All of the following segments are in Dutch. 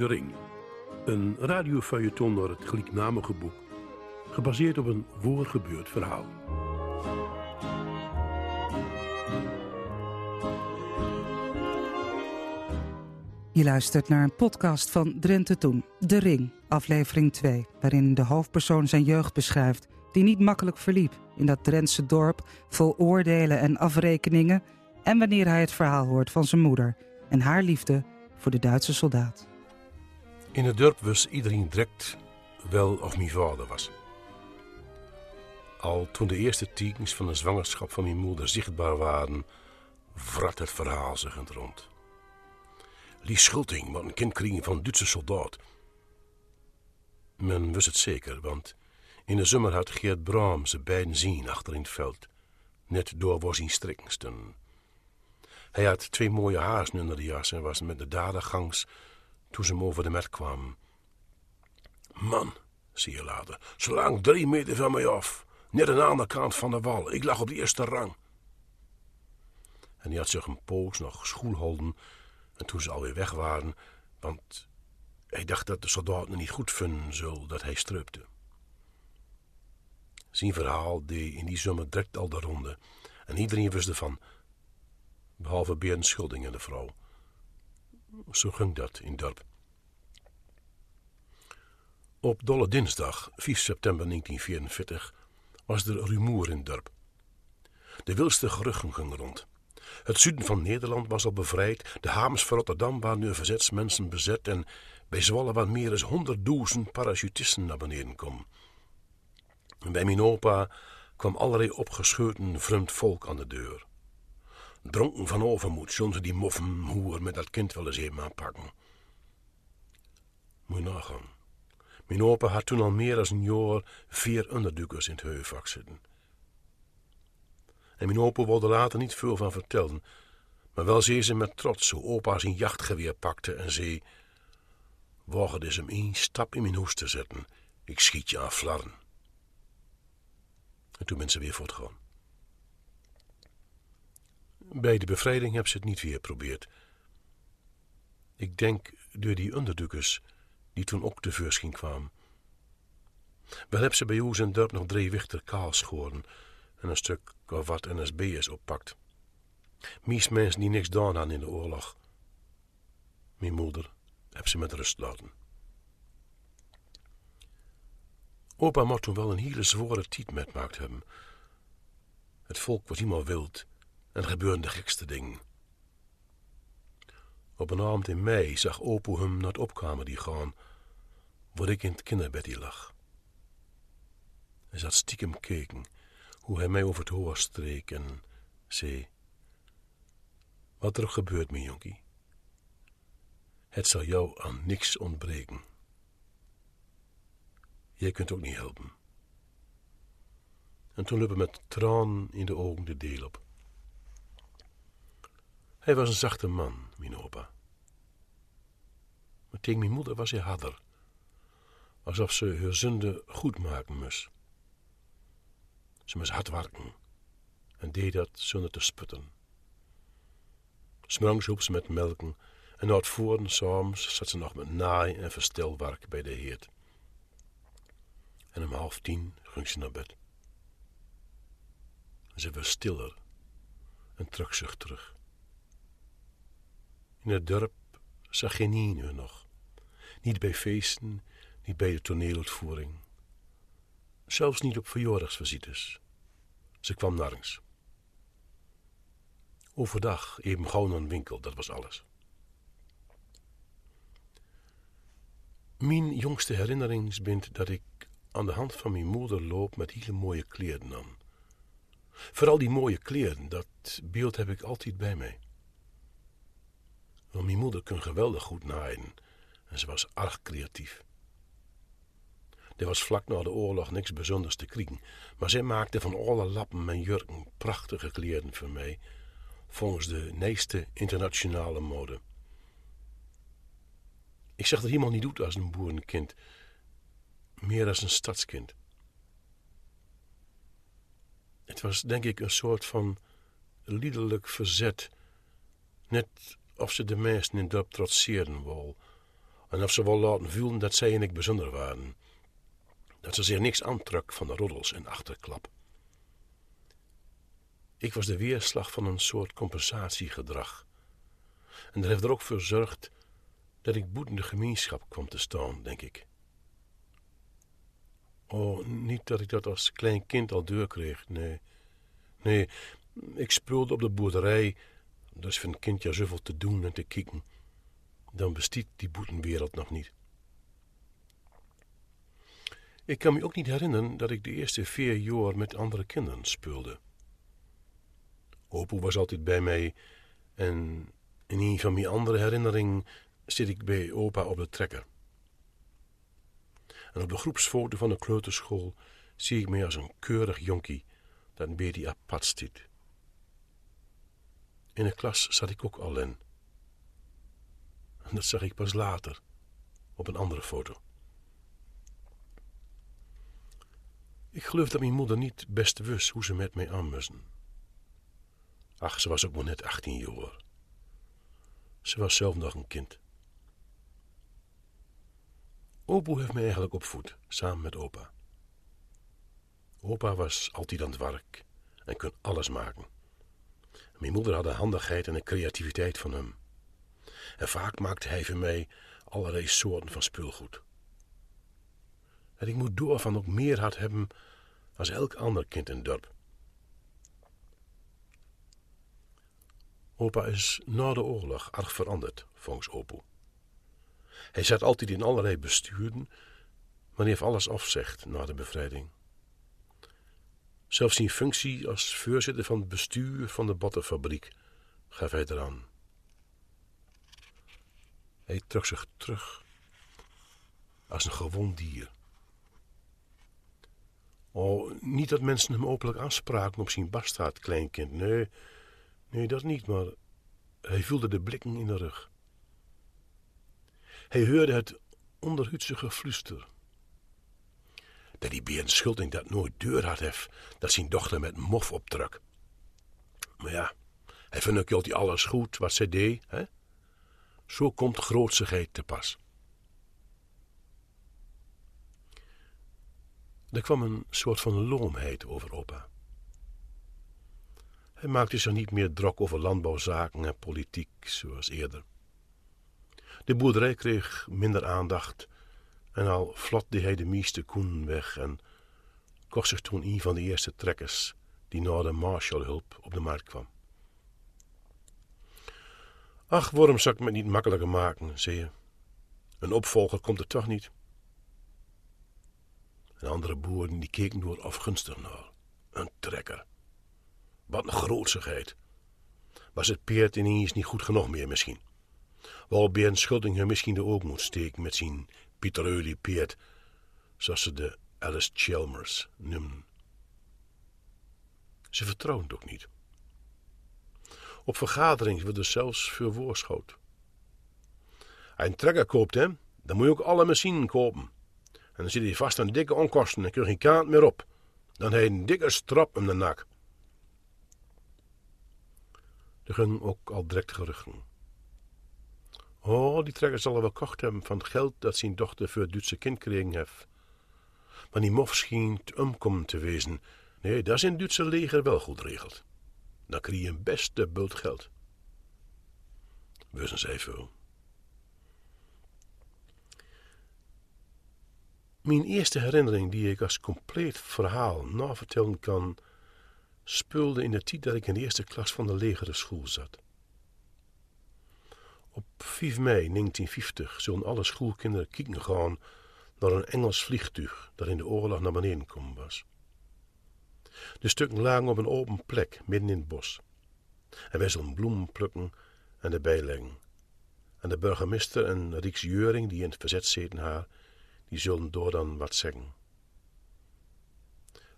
De Ring. Een radiofeuilleton naar het gelijknamige boek. Gebaseerd op een voorgebeurd verhaal. Je luistert naar een podcast van Drenthe Toen, De Ring, aflevering 2, waarin de hoofdpersoon zijn jeugd beschrijft, die niet makkelijk verliep in dat Drentse dorp vol oordelen en afrekeningen, en wanneer hij het verhaal hoort van zijn moeder en haar liefde voor de Duitse soldaat. In het dorp wist iedereen direct wel of mijn vader was. Al toen de eerste tekens van de zwangerschap van mijn moeder zichtbaar waren, vrat het verhaal zich rond. Lies Schulting wat een kind van een Duitse soldaat. Men wist het zeker, want in de zomer had Geert Braam ze beiden zien achter in het veld. Net door was zijn strikkingsten. Hij had twee mooie hazen onder de jas en was met de dadergangs toen ze hem over de met kwam. Man, zie je later, zo lang drie meter van mij af. Net aan de andere kant van de wal. Ik lag op de eerste rang. En hij had zich een poos nog schoolholden. En toen ze alweer weg waren, want hij dacht dat de soldaten niet goed vinden zullen dat hij streupte. Zijn verhaal deed in die zomer direct al de ronde. En iedereen wist ervan, behalve Bernd Schulding en de vrouw. Zo ging dat in dorp. Op Dolle Dinsdag, 5 september 1944, was er rumoer in dorp. De wildste geruchten gingen rond. Het zuiden van Nederland was al bevrijd, de hamers van Rotterdam waren door verzetsmensen bezet en bij Zwolle waren meer dan honderdduizend parachutisten naar beneden komen. En bij mijn opa kwam allerlei opgescheuten vreemd volk aan de deur. Dronken van overmoed, zullen ze die moffen hoer met dat kind wel eens even aanpakken. Moet je nagaan. Mijn opa had toen al meer dan een jaar vier onderdukers in het heuvak zitten. En mijn opa wilde later niet veel van vertellen, maar wel zei ze met trots hoe opa zijn jachtgeweer pakte en zei: Wacht eens om één stap in mijn hoes te zetten, ik schiet je aan flarren. En toen ben ze weer voortgegaan. Bij de bevrijding heb ze het niet weer geprobeerd. Ik denk door die onderdukers die toen ook tevoorschijn kwamen. Wel heb ze bij ons in dorp nog drie wichter kaal schoren en een stuk of wat NSB'ers oppakt. Mies mensen die niks hadden in de oorlog. Mijn moeder heb ze met rust laten. Opa mocht toen wel een hele zware tijd metmaakt hebben. Het volk was helemaal wild en er de gekste dingen. Op een avond in mei zag opa hem naar het opkamer die gaan, waar ik in het kinderbedje lag. Hij zat stiekem keken hoe hij mij over het hoofd streek en zei: Wat er gebeurt, mijn jonkie, het zal jou aan niks ontbreken. Jij kunt ook niet helpen. En toen liep hij met traan in de ogen de deel op. Hij was een zachte man, mijn opa. Maar tegen mijn moeder was hij harder, alsof ze haar zonde goed maken moest. Ze moest hard werken en deed dat zonder te sputten. Smrangs hielp ze met melken en na het voeren soms zat ze nog met naai en verstelwerk bij de heerd. En om half tien ging ze naar bed. Ze was stiller en trok zich terug. In het dorp zag geen een nog. Niet bij feesten, niet bij de toneeluitvoering. Zelfs niet op verjaardagsvisites. Ze kwam nergens. Overdag even gauw naar een winkel, dat was alles. Mijn jongste herinnering bent dat ik aan de hand van mijn moeder loop met hele mooie kleren aan. Vooral die mooie kleren, dat beeld heb ik altijd bij mij. Want mijn moeder kon geweldig goed naaien en ze was erg creatief. Er was vlak na de oorlog niks bijzonders te kriegen, maar zij maakte van alle lappen en jurken prachtige kleren voor mij, volgens de meeste internationale mode. Ik zeg dat iemand niet doet als een boerenkind, meer als een stadskind. Het was denk ik een soort van liederlijk verzet, net of ze de meesten in dorp trotseerden wol, En of ze wel laten voelen dat zij en ik bijzonder waren. Dat ze zich niks aantrok van de roddels en achterklap. Ik was de weerslag van een soort compensatiegedrag. En dat heeft er ook voor gezorgd dat ik boetende gemeenschap kwam te staan, denk ik. Oh, niet dat ik dat als klein kind al deur kreeg, nee. Nee, ik speelde op de boerderij. Dat is voor een kind ja zoveel te doen en te kijken. Dan bestiet die boetenwereld nog niet. Ik kan me ook niet herinneren dat ik de eerste vier jaar met andere kinderen speelde. Opoe was altijd bij mij en in een van mijn andere herinneringen zit ik bij opa op de trekker. En op de groepsfoto van de kleuterschool zie ik mij als een keurig jonkie dat een beetje apart stiet. In de klas zat ik ook al in. En dat zag ik pas later, op een andere foto. Ik geloof dat mijn moeder niet best wist hoe ze met mij aan moesten. Ach, ze was ook maar net 18 jaar. Ze was zelf nog een kind. Opoe heeft mij eigenlijk opvoed, samen met opa. Opa was altijd aan het werk en kon alles maken. Mijn moeder had de handigheid en de creativiteit van hem. En vaak maakte hij voor mij allerlei soorten van speelgoed. En ik moet door van ook meer had hebben als elk ander kind in het dorp. Opa is na de oorlog erg veranderd, volgens Opoe. Hij zat altijd in allerlei besturen, maar hij heeft alles afzegd na de bevrijding. Zelfs zijn functie als voorzitter van het bestuur van de bottenfabriek gaf hij eraan. Hij trok zich terug als een gewoon dier. Oh, niet dat mensen hem openlijk aanspraken op zijn bastaard kleinkind. Nee, nee, dat niet, maar hij voelde de blikken in de rug. Hij hoorde het onderhuidse gefluister. Dat die Beren Schulding dat nooit deur had hef, dat zijn dochter met mof optrok. Maar ja, hij vindt ook altijd alles goed wat zij deed, hè? Zo komt grootsigheid te pas. Er kwam een soort van loomheid over opa. Hij maakte zich niet meer drok over landbouwzaken en politiek zoals eerder. De boerderij kreeg minder aandacht en al vlotte hij de meeste koen weg en kocht zich toen een van de eerste trekkers die na de Marshallhulp op de markt kwam. Ach, waarom zou ik me niet makkelijker maken, zei je. Een opvolger komt er toch niet. En andere boeren die keken door afgunstig naar. Een trekker. Wat een grootsigheid. Was het peert ineens niet goed genoeg meer misschien? Wel Bernd Schulding hem misschien de oog moet steken met zijn Pieter peert, zoals ze de Alice Chalmers noemen. Ze vertrouwen het ook niet. Op vergaderingen wordt er zelfs voor voorschoot. Een trekker koopt, hè, dan moet je ook alle machines kopen. En dan zit hij vast aan dikke onkosten en kun je geen kaart meer op. Dan heeft een dikke strap om de nak. Er ging ook al direct geruchten. Oh, die trekker zal wel kocht hebben van het geld dat zijn dochter voor het Duitse kind gekregen heeft. Maar die mof scheen te omkomen te wezen. Nee, dat is in het Duitse leger wel goed regeld. Dan krijg je een beste bult geld. Wisten zij veel. Mijn eerste herinnering die ik als compleet verhaal navertellen kan, speelde in de tijd dat ik in de eerste klas van de legere school zat. Op 5 mei 1950 zullen alle schoolkinderen kijken gaan naar een Engels vliegtuig dat in de oorlog naar beneden gekomen was. De stukken lagen op een open plek midden in het bos. En wij zullen bloemen plukken en erbij leggen. En de burgemeester en Rieks Jeuring, die in het verzet zeten haar, die zullen door dan wat zeggen.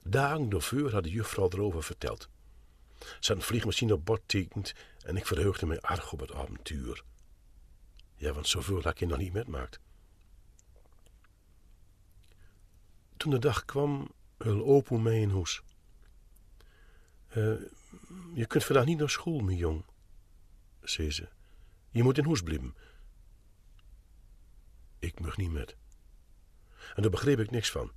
Dagen daarvoor had de juffrouw erover verteld. Een vliegmachine op bord tekend en ik verheugde me erg op het avontuur. Ja, want zoveel had je nog niet metmaakt. Toen de dag kwam, hul opoe mee in huis. Uh, je kunt vandaag niet naar school, mijn jong, zei ze. Je moet in huis blijven. ik mag niet met. En daar begreep ik niks van.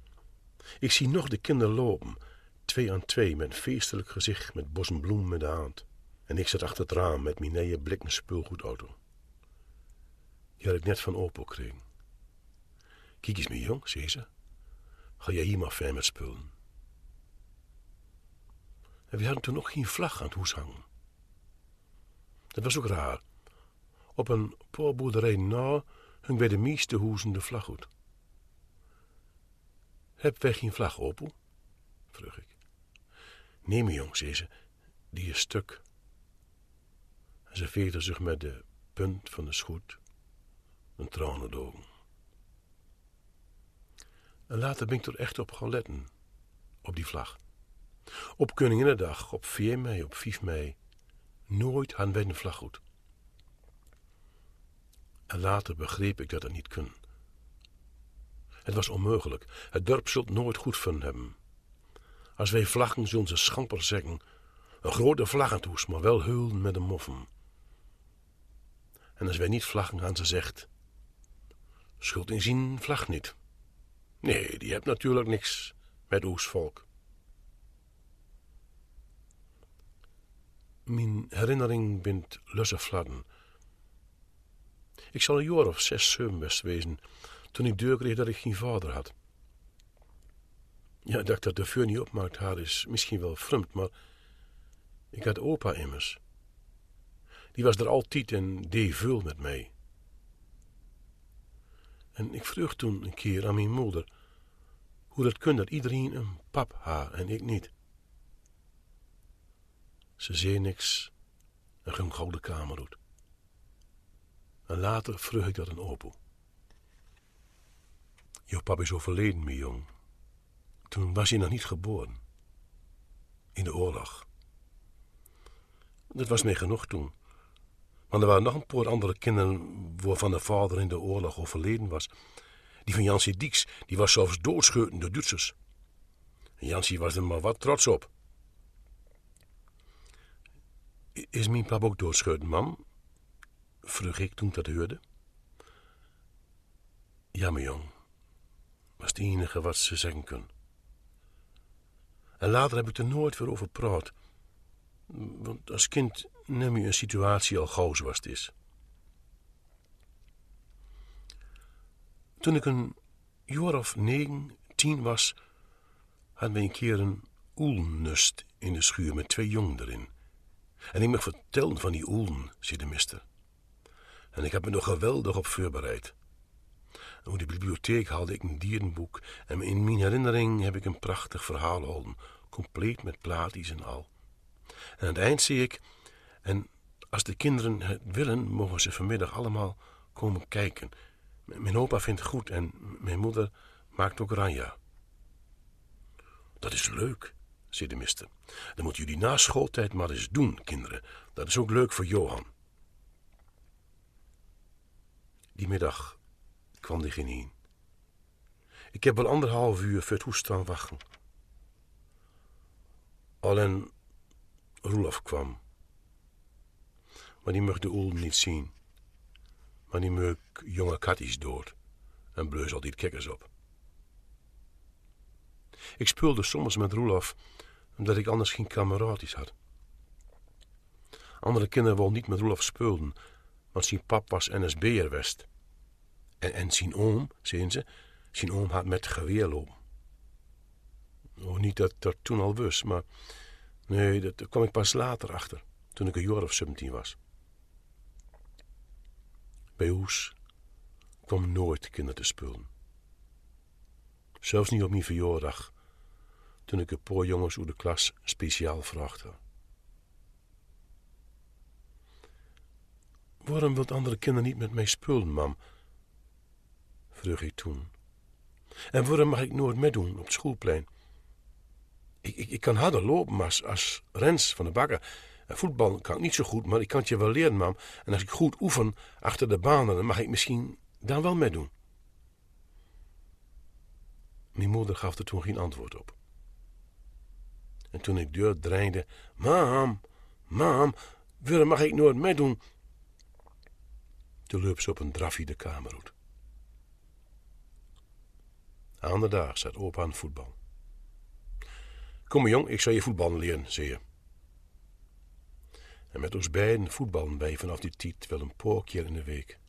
Ik zie nog de kinderen lopen, twee aan twee, met een feestelijk gezicht, met bossen bloem in de hand. En ik zat achter het raam met mijn nieuwe blikken speelgoedauto. Die had ik net van Opel gekregen. Kijk eens, mijn jong, zei ze. Ga jij hier maar ver met spullen. En we hadden toen nog geen vlag aan het hoes hangen. Dat was ook raar. Op een paar boerderij na hing bij de meeste hoezen de vlag uit. Heb wij geen vlag, Opel? vroeg ik. Nee, mijn jong, zei ze, die is stuk. Ze veegde zich met de punt van de schoot een tranen ogen. En later ben ik er echt op gaan letten, op die vlag. Op Koninginnedag, op 4 mei, op 5 mei, nooit hadden wij een vlag goed. En later begreep ik dat het niet kon. Het was onmogelijk. Het dorp zult nooit goed van hebben. Als wij vlaggen, zullen ze schamper zeggen. Een grote vlaggentoes, maar wel heulen met een moffen. En als wij niet vlaggen, gaan ze zegt. Schuld in zien vlag niet. Nee, die hebt natuurlijk niks met ons volk. Mijn herinnering bindt lusse fladden. Ik zal een jaar of zes, zeven best wezen, toen ik deur kreeg dat ik geen vader had. Ja, dat ik dat de vuur niet opmaakt haar is misschien wel vreemd, maar ik had opa immers. Die was er altijd en deed veel met mij. En ik vroeg toen een keer aan mijn moeder hoe dat kon dat iedereen een pap had en ik niet. Ze zei niks en ging gauw de kamer uit. En later vroeg ik dat een opel. Je pap is overleden, mijn jong. Toen was hij nog niet geboren. In de oorlog. Dat was mij genoeg toen. Want er waren nog een paar andere kinderen waarvan de vader in de oorlog overleden was. Die van Jansie Dieks, die was zelfs doodscheuten door Duitsers. En Jansie was er maar wat trots op. Is mijn pap ook doodscheuten, mam? vroeg ik toen ik dat hoorde. Ja, mijn jong. Was het enige wat ze zeggen kunnen. En later heb ik er nooit weer over gepraat. Want als kind neem je een situatie al gauw zoals het is. Toen ik een jaar of negen, tien was, hadden we een keer een oelnust in de schuur met twee jongen erin. En ik mag vertellen van die oelen, zei de mister. En ik heb me nog geweldig op voorbereid. Over de bibliotheek haalde ik een dierenboek en in mijn herinnering heb ik een prachtig verhaal gehouden, compleet met plaatjes en al. En aan het eind zie ik, en als de kinderen het willen, mogen ze vanmiddag allemaal komen kijken. Mijn opa vindt het goed en mijn moeder maakt ook ranja. Dat is leuk, zei de mister. Dan moeten jullie na schooltijd maar eens doen, kinderen. Dat is ook leuk voor Johan. Die middag kwam die geen. Ik heb wel anderhalf uur voor het hoest staan wachten. Alleen Roelof kwam. Maar die mocht de oel niet zien. Maar die meuk jonge katties dood en bleus altijd kikkers op. Ik speelde soms met Roelof omdat ik anders geen kameraadjes had. Andere kinderen wilden niet met Roelof speelden, want zijn pap was NSB'er west. En, en zijn oom, zien ze, zijn oom had met geweer lopen. Oh, niet dat dat toen al was, maar nee, dat, kwam ik pas later achter, toen ik een jaar of 17 was. Bij ons kwam nooit kinderen te spullen. Zelfs niet op mijn verjaardag, toen ik een paar jongens uit de klas speciaal vraagde. Waarom wilt andere kinderen niet met mij spullen, mam? vroeg ik toen. En waarom mag ik nooit meedoen op het schoolplein? Ik, ik, ik kan harder lopen als, als Rens van de Bakker. En voetbal kan ik niet zo goed, maar ik kan het je wel leren, mam. En als ik goed oefen achter de banen, dan mag ik misschien dan wel meedoen. Mijn moeder gaf er toen geen antwoord op. En toen ik deur dreinde, mam, mam, waarom mag ik nooit meedoen? Toen loop ze op een drafje de kamer uit. Aan de dag zat opa aan voetbal. Kom maar jong, ik zal je voetballen leren, zei je. En met ons beiden voetballen wij vanaf die tijd wel een paar keer in de week.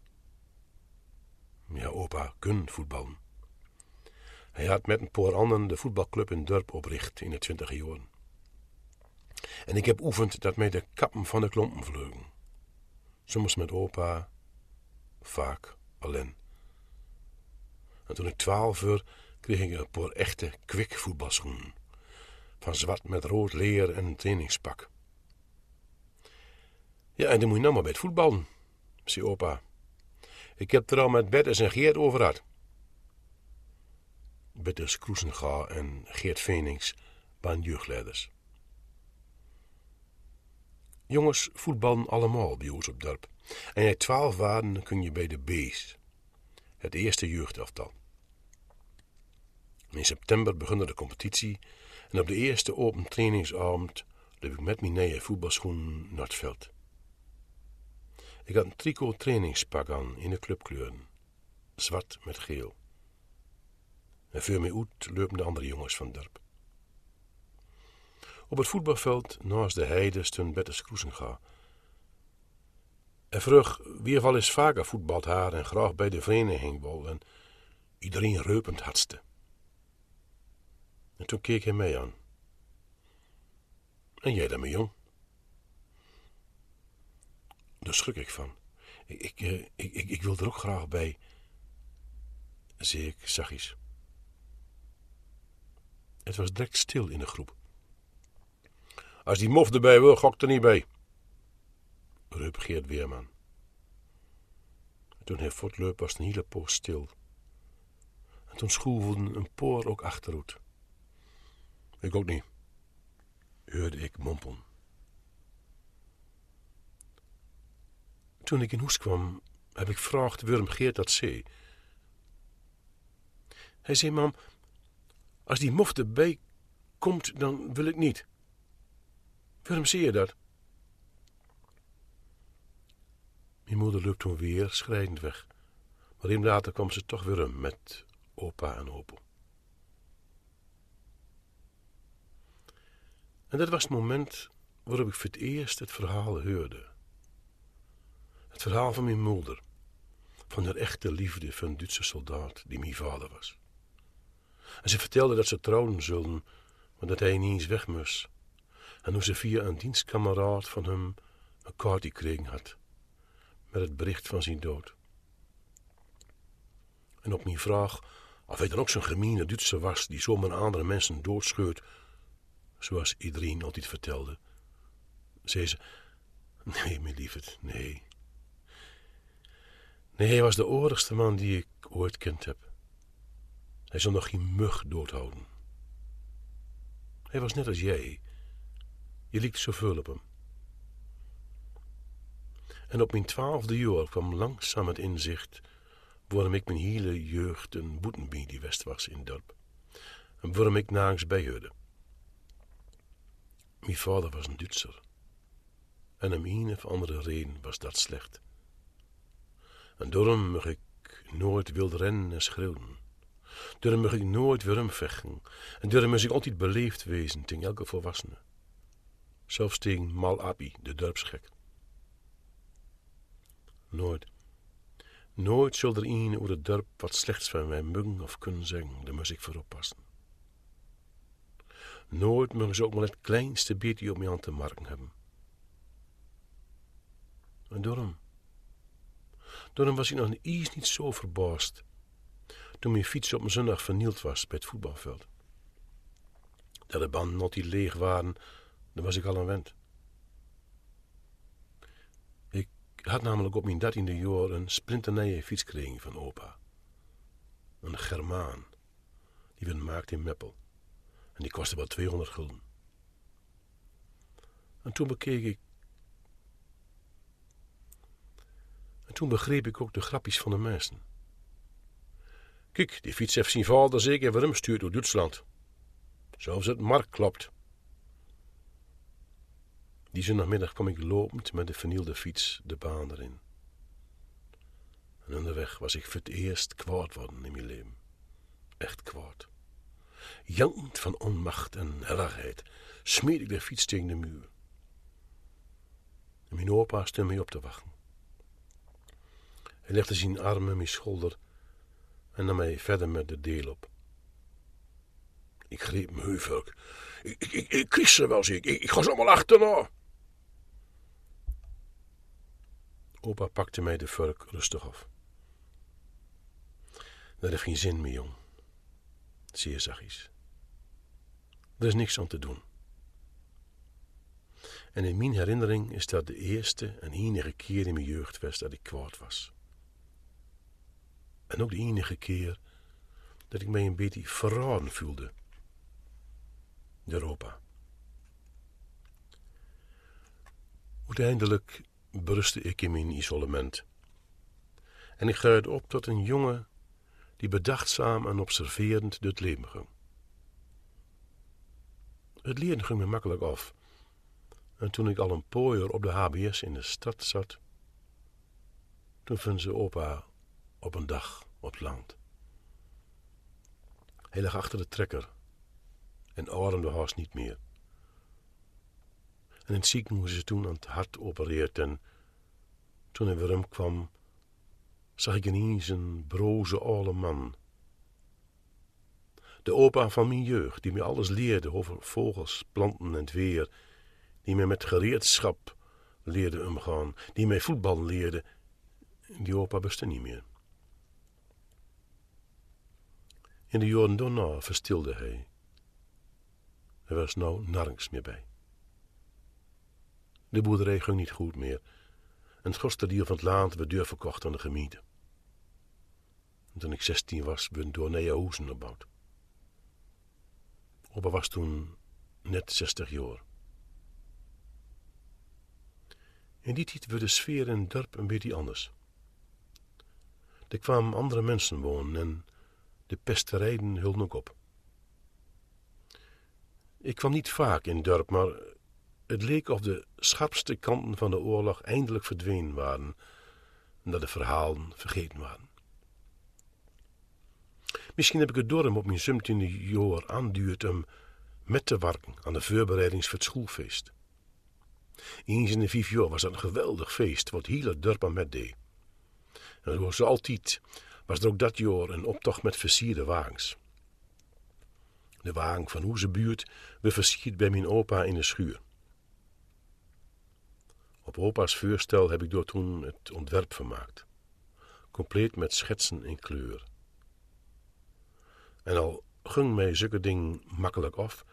Ja, opa kun voetballen. Hij had met een paar anderen de voetbalclub in Dorp opricht in de twintig jaren. En ik heb oefend dat mij de kappen van de klompen vleugen. Soms met opa, vaak alleen. En toen ik twaalf werd, kreeg ik een paar echte kwik voetbalschoenen. Van zwart met rood leer en een trainingspak. Ja, en dan moet je nou maar bij het voetballen, zei opa. Ik heb er al met Bertus en Geert over gehad. Bertus Kroesenga en Geert Venings waren jeugdleiders. Jongens voetballen allemaal bij ons op dorp. En jij twaalf waren, dan kun je bij de B's. Het eerste jeugdelftal. In september begon de competitie en op de eerste open trainingsavond liep ik met mijn nieuwe voetbalschoenen naar het veld. Ik had een tricot trainingspak aan in de clubkleuren. Zwart met geel. En voor mij uit liepen de andere jongens van dorp. Op het voetbalveld naast de heide stond Bertus Kroesenga. En vroeg wie al eens vaker voetbald haar en graag bij de vereniging wol en iedereen reupend hartste. En toen keek hij mij aan. En jij mijn jong? Daar schrik ik van. Ik, ik, eh, ik, ik, ik wil er ook graag bij, zei ik zachtjes. Het was direct stil in de groep. Als die mof erbij wil, gok er niet bij, riep Geert Weerman. Toen hij voortleep was een hele poos stil. En toen schroevelden een poor ook achteruit. Ik ook niet, hoorde ik mompelen. Toen ik in Hoes kwam, heb ik gevraagd waarom Geert dat zei. Hij zei, mam, als die mof erbij komt, dan wil ik niet. Waarom zie je dat? Mijn moeder loopt toen weer schrijdend weg. Maar even later kwam ze toch weer met opa en opa. En dat was het moment waarop ik voor het eerst het verhaal hoorde. Het verhaal van mijn moeder. Van haar echte liefde voor een Duitse soldaat die mijn vader was. En ze vertelde dat ze trouwen zullen, maar dat hij eens weg moest. En hoe ze via een dienstkameraad van hem een kaart gekregen had. Met het bericht van zijn dood. En op mijn vraag of hij dan ook zo'n gemene Duitser was die zomaar andere mensen doodscheurt, zoals iedereen altijd vertelde, zei ze: Nee, mijn lieverd, nee. Nee, hij was de oorigste man die ik ooit kent heb. Hij zal nog geen mug doodhouden. Hij was net als jij. Je liet zoveel op hem. En op mijn twaalfde jaar kwam langzaam het inzicht waarom ik mijn hele jeugd een boetenbie die west was in het dorp. En waarom ik nergens bijhoorde. Mijn vader was een Duitser. En om een of andere reden was dat slecht. En daarom mag ik nooit wild rennen en schreeuwen. Daarom mag ik nooit weer vechten. En daarom moet ik altijd beleefd wezen tegen elke volwassene. Zelfs tegen Mal Abi, de dorpsgek. Nooit. Nooit zal er een over het dorp wat slechts van mij muggen of kunnen zeggen, daar moet ik voor oppassen. Nooit mogen ze ook maar het kleinste beetje op mij aan te marken hebben. En daarom, daarom was ik nog eens niet zo verbaasd toen mijn fiets op mijn zondag vernield was bij het voetbalveld. Dat de banden nog die leeg waren, daar was ik al aan wend. Ik had namelijk op mijn dertiende jaar een splinternieuwe fiets gekregen van opa. Een Germaan, die werd gemaakt in Meppel. En die kostte wel 200 gulden. En toen bekeek ik. En toen begreep ik ook de grapjes van de mensen. Kijk, die fiets heeft zijn vader zeker weer stuurt door Duitsland. Zoals het markt klopt. Die zondagmiddag kwam ik lopend met de vernielde fiets de baan erin. En onderweg was ik voor het eerst kwaad worden in mijn leven. echt kwaad. Jankend van onmacht en helligheid smeed ik de fiets tegen de muur. En mijn opa stond mij op te wachten. Hij legde zijn armen in mijn schouder en nam mij verder met de deel op. Ik greep mijn heuvelk. Ik, ik, ik, ik ze wel, zie ik. ik. Ga ze allemaal achterna. Opa pakte mij de vurk rustig af. Dat heeft geen zin meer, jong. Zeer zachtjes. Er is niks aan te doen. En in mijn herinnering is dat de eerste en enige keer in mijn jeugd dat ik kwaad was. En ook de enige keer dat ik mij een beetje verraden voelde. Europa. Uiteindelijk berustte ik in mijn isolement. En ik groeide op tot een jongen die bedachtzaam en observerend door het leven ging. Het leren ging me makkelijk af. En toen ik al een pooier op de HBS in de stad zat, toen vond ze opa op een dag op het land. Hij lag achter de trekker en ademde haast niet meer. En in het ziekenhuis toen aan het hart opereerd en toen hij weer kwam, zag ik ineens een broze oude man. De opa van mijn jeugd, die me alles leerde over vogels, planten en weer, die me met gereedschap leerde omgaan, die mij voetbal leerde, die opa bestond niet meer. In de daarna verstilde hij. Er was nou nergens meer bij. De boerderij ging niet goed meer. En het grootste deel van het land werd deur verkocht aan de gemeente. En toen ik zestien was, werden door nieuwe huizen gebouwd. Opa was toen net zestig jaar. In die tijd werd de sfeer in het dorp een beetje anders. Er kwamen andere mensen wonen en de pesterijen hielden ook op. Ik kwam niet vaak in dorp, maar het leek of de scherpste kanten van de oorlog eindelijk verdwenen waren en dat de verhalen vergeten waren. Misschien heb ik het dorp op mijn zumtiende jaar aanduurd om met te werken aan de voorbereidings voor het schoolfeest. Eens in de vijf jaar was dat een geweldig feest, wat heel het dorp aan met deed. En zoals altijd was er ook dat jaar een optocht met versierde wagens. De wagen van onze buurt werd versierd bij mijn opa in de schuur. Op opa's voorstel heb ik door toen het ontwerp vermaakt. Compleet met schetsen in kleur. En al ging mij zulke ding makkelijk af,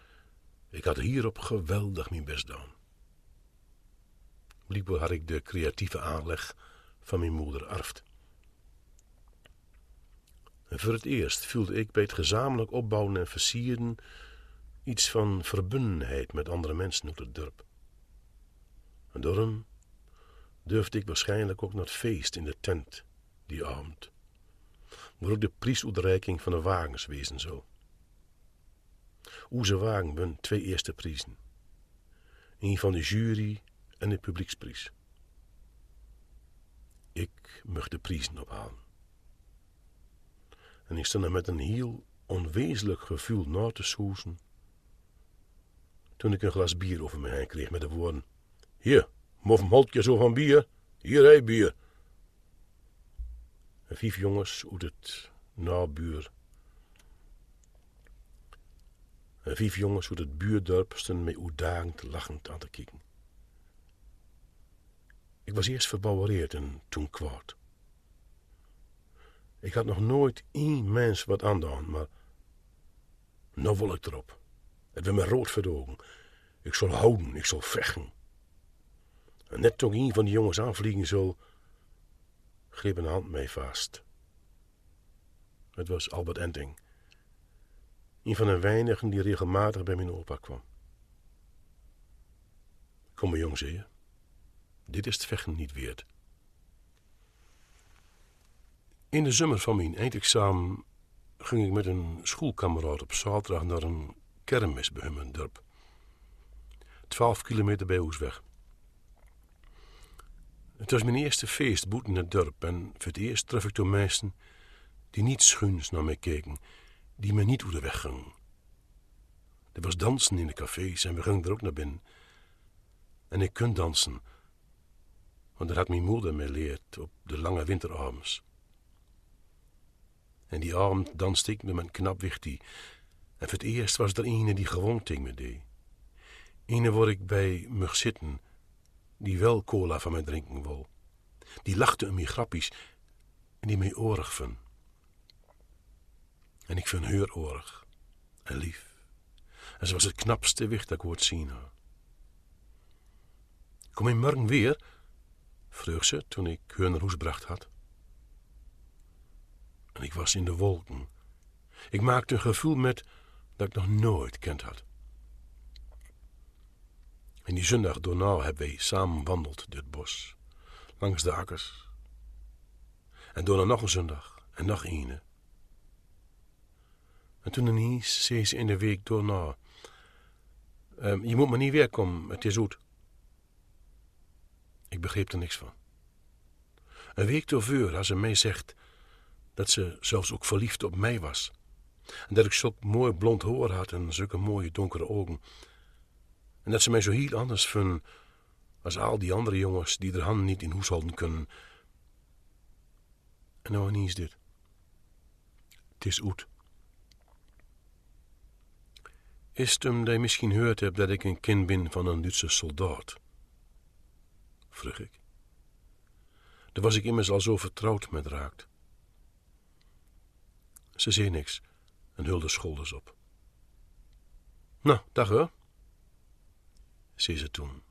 ik had hierop geweldig mijn best gedaan. Blijkbaar had ik de creatieve aanleg van mijn moeder arft. En voor het eerst voelde ik bij het gezamenlijk opbouwen en versieren iets van verbundenheid met andere mensen uit het dorp. En daarom durfde ik waarschijnlijk ook naar het feest in de tent die avond, waar ook de prijsuitreiking van de wagens wezen zou. Onze wagen won twee eerste prijzen. Een van de jury en de publieksprijs. Ik mocht de prijzen ophalen. En ik stond met een heel onwezenlijk gevoel na te soezen. Toen ik een glas bier over me heen kreeg met de woorden: Hier, mof een zo van bier. Hier, hé, bier. En vijf jongens uit het nabuur. En vijf jongens uit het buurdorp stonden mij uitdagend lachend aan te kijken. Ik was eerst verbouwereerd en toen kwaad. Ik had nog nooit één mens wat aandaan, maar nou wil ik erop. Het werd me rood verdogen. Ik zal houden, ik zal vechten. En net toen een van die jongens aanvliegen zo, greep een hand mij vast. Het was Albert Enting. Een van de weinigen die regelmatig bij mijn opa kwam. Kom maar jong. Dit is het vechten niet weerd. In de zomer van mijn eindexamen ging ik met een schoolkameraad op zaterdag naar een kermis bij hem dorp. Twaalf kilometer bij weg. Het was mijn eerste feest boeten het dorp en voor het eerst tref ik door mensen die niet schuins naar mij keken, die me niet over de weg ging. Er was dansen in de cafés en we gingen er ook naar binnen. En ik kon dansen, want dat had mijn moeder me leerd op de lange winteravonds. En die avond danste ik met mijn knap wichtie. En voor het eerst was er een die gewoon tegen me deed. Ene waar ik bij mug zitten, die wel cola van mij drinken wil. Die lachte om mijn grappies en die mij orig vond. En ik vind haar orig en lief. En ze was het knapste wicht dat ik ooit zien had. Kom je morgen weer? vroeg ze toen ik naar huis bracht had. Ik was in de wolken. Ik maakte een gevoel met dat ik nog nooit kend had. En die zondag daarna hebben wij samen wandeld door het bos, langs de akkers. En daarna nog een zondag en nog een. En toen ineens zei ze in de week daarna: um, Je moet maar niet weer komen, het is goed. Ik begreep er niks van. Een week daarvoor had ze mij zegt dat ze zelfs ook verliefd op mij was. En dat ik zulk mooi blond haar had en zulke mooie donkere ogen. En dat ze mij zo heel anders vond als al die andere jongens die er handen niet in huis houden kunnen. En nou niet is dit. Het is oet. Is het omdat je misschien gehoord hebt dat ik een kind ben van een Duitse soldaat? Vroeg ik. Daar was ik immers al zo vertrouwd met raakt. Ze zei niks en hulde schouders op. Nou, dag hoor, zei ze toen.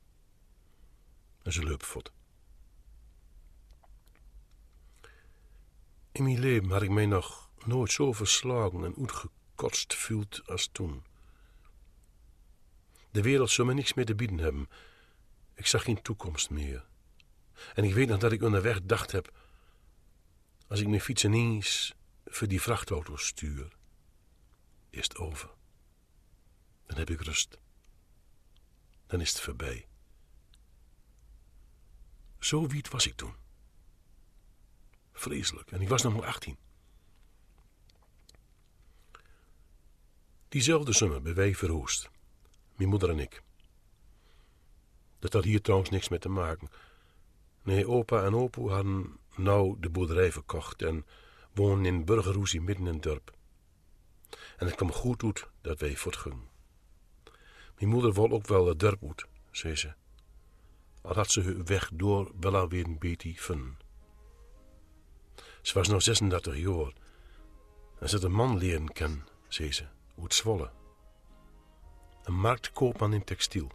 En ze liep. In mijn leven had ik mij nog nooit zo verslagen en uitgekotst voelt als toen. De wereld zou me niks meer te bieden hebben. Ik zag geen toekomst meer. En ik weet nog dat ik onderweg dacht heb... als ik mijn fiets ineens voor die vrachtauto stuur, is het over. Dan heb ik rust. Dan is het voorbij. Zo wiet was ik toen. Vreselijk. En ik was nog maar 18. Diezelfde zomer bij wij. Mijn moeder en ik. Dat had hier trouwens niks mee te maken. Nee, opa en opa hadden nou de boerderij verkocht en woonden in Burgerhoesie midden in het dorp. En het kwam goed uit dat wij voortgingen. Mijn moeder wil ook wel het dorp uit, zei ze. Al had ze hun weg door wel alweer een beetje fun. Ze was nog 36 jaar en ze had een man leren kennen, zei ze, uit Zwolle. Een marktkoopman in textiel.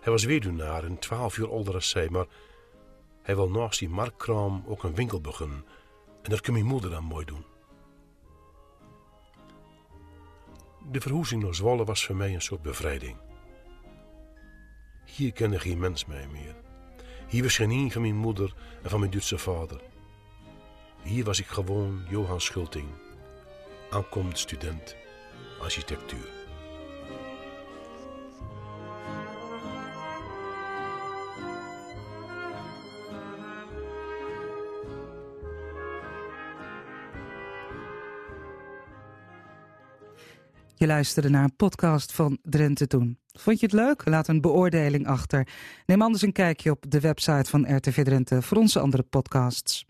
Hij was weduwnaar en twaalf jaar ouder als zij, maar hij wil naast die marktkraam ook een winkel beginnen. En dat kan mijn moeder dan mooi doen. De verhoezing naar Zwolle was voor mij een soort bevrijding. Hier kende geen mens mij meer. Hier was geen van mijn moeder en van mijn Duitse vader. Hier was ik gewoon Johan Schulting, aankomend student architectuur. Je luisterde naar een podcast van Drenthe Toen. Vond je het leuk? Laat een beoordeling achter. Neem anders een kijkje op de website van RTV Drenthe voor onze andere podcasts.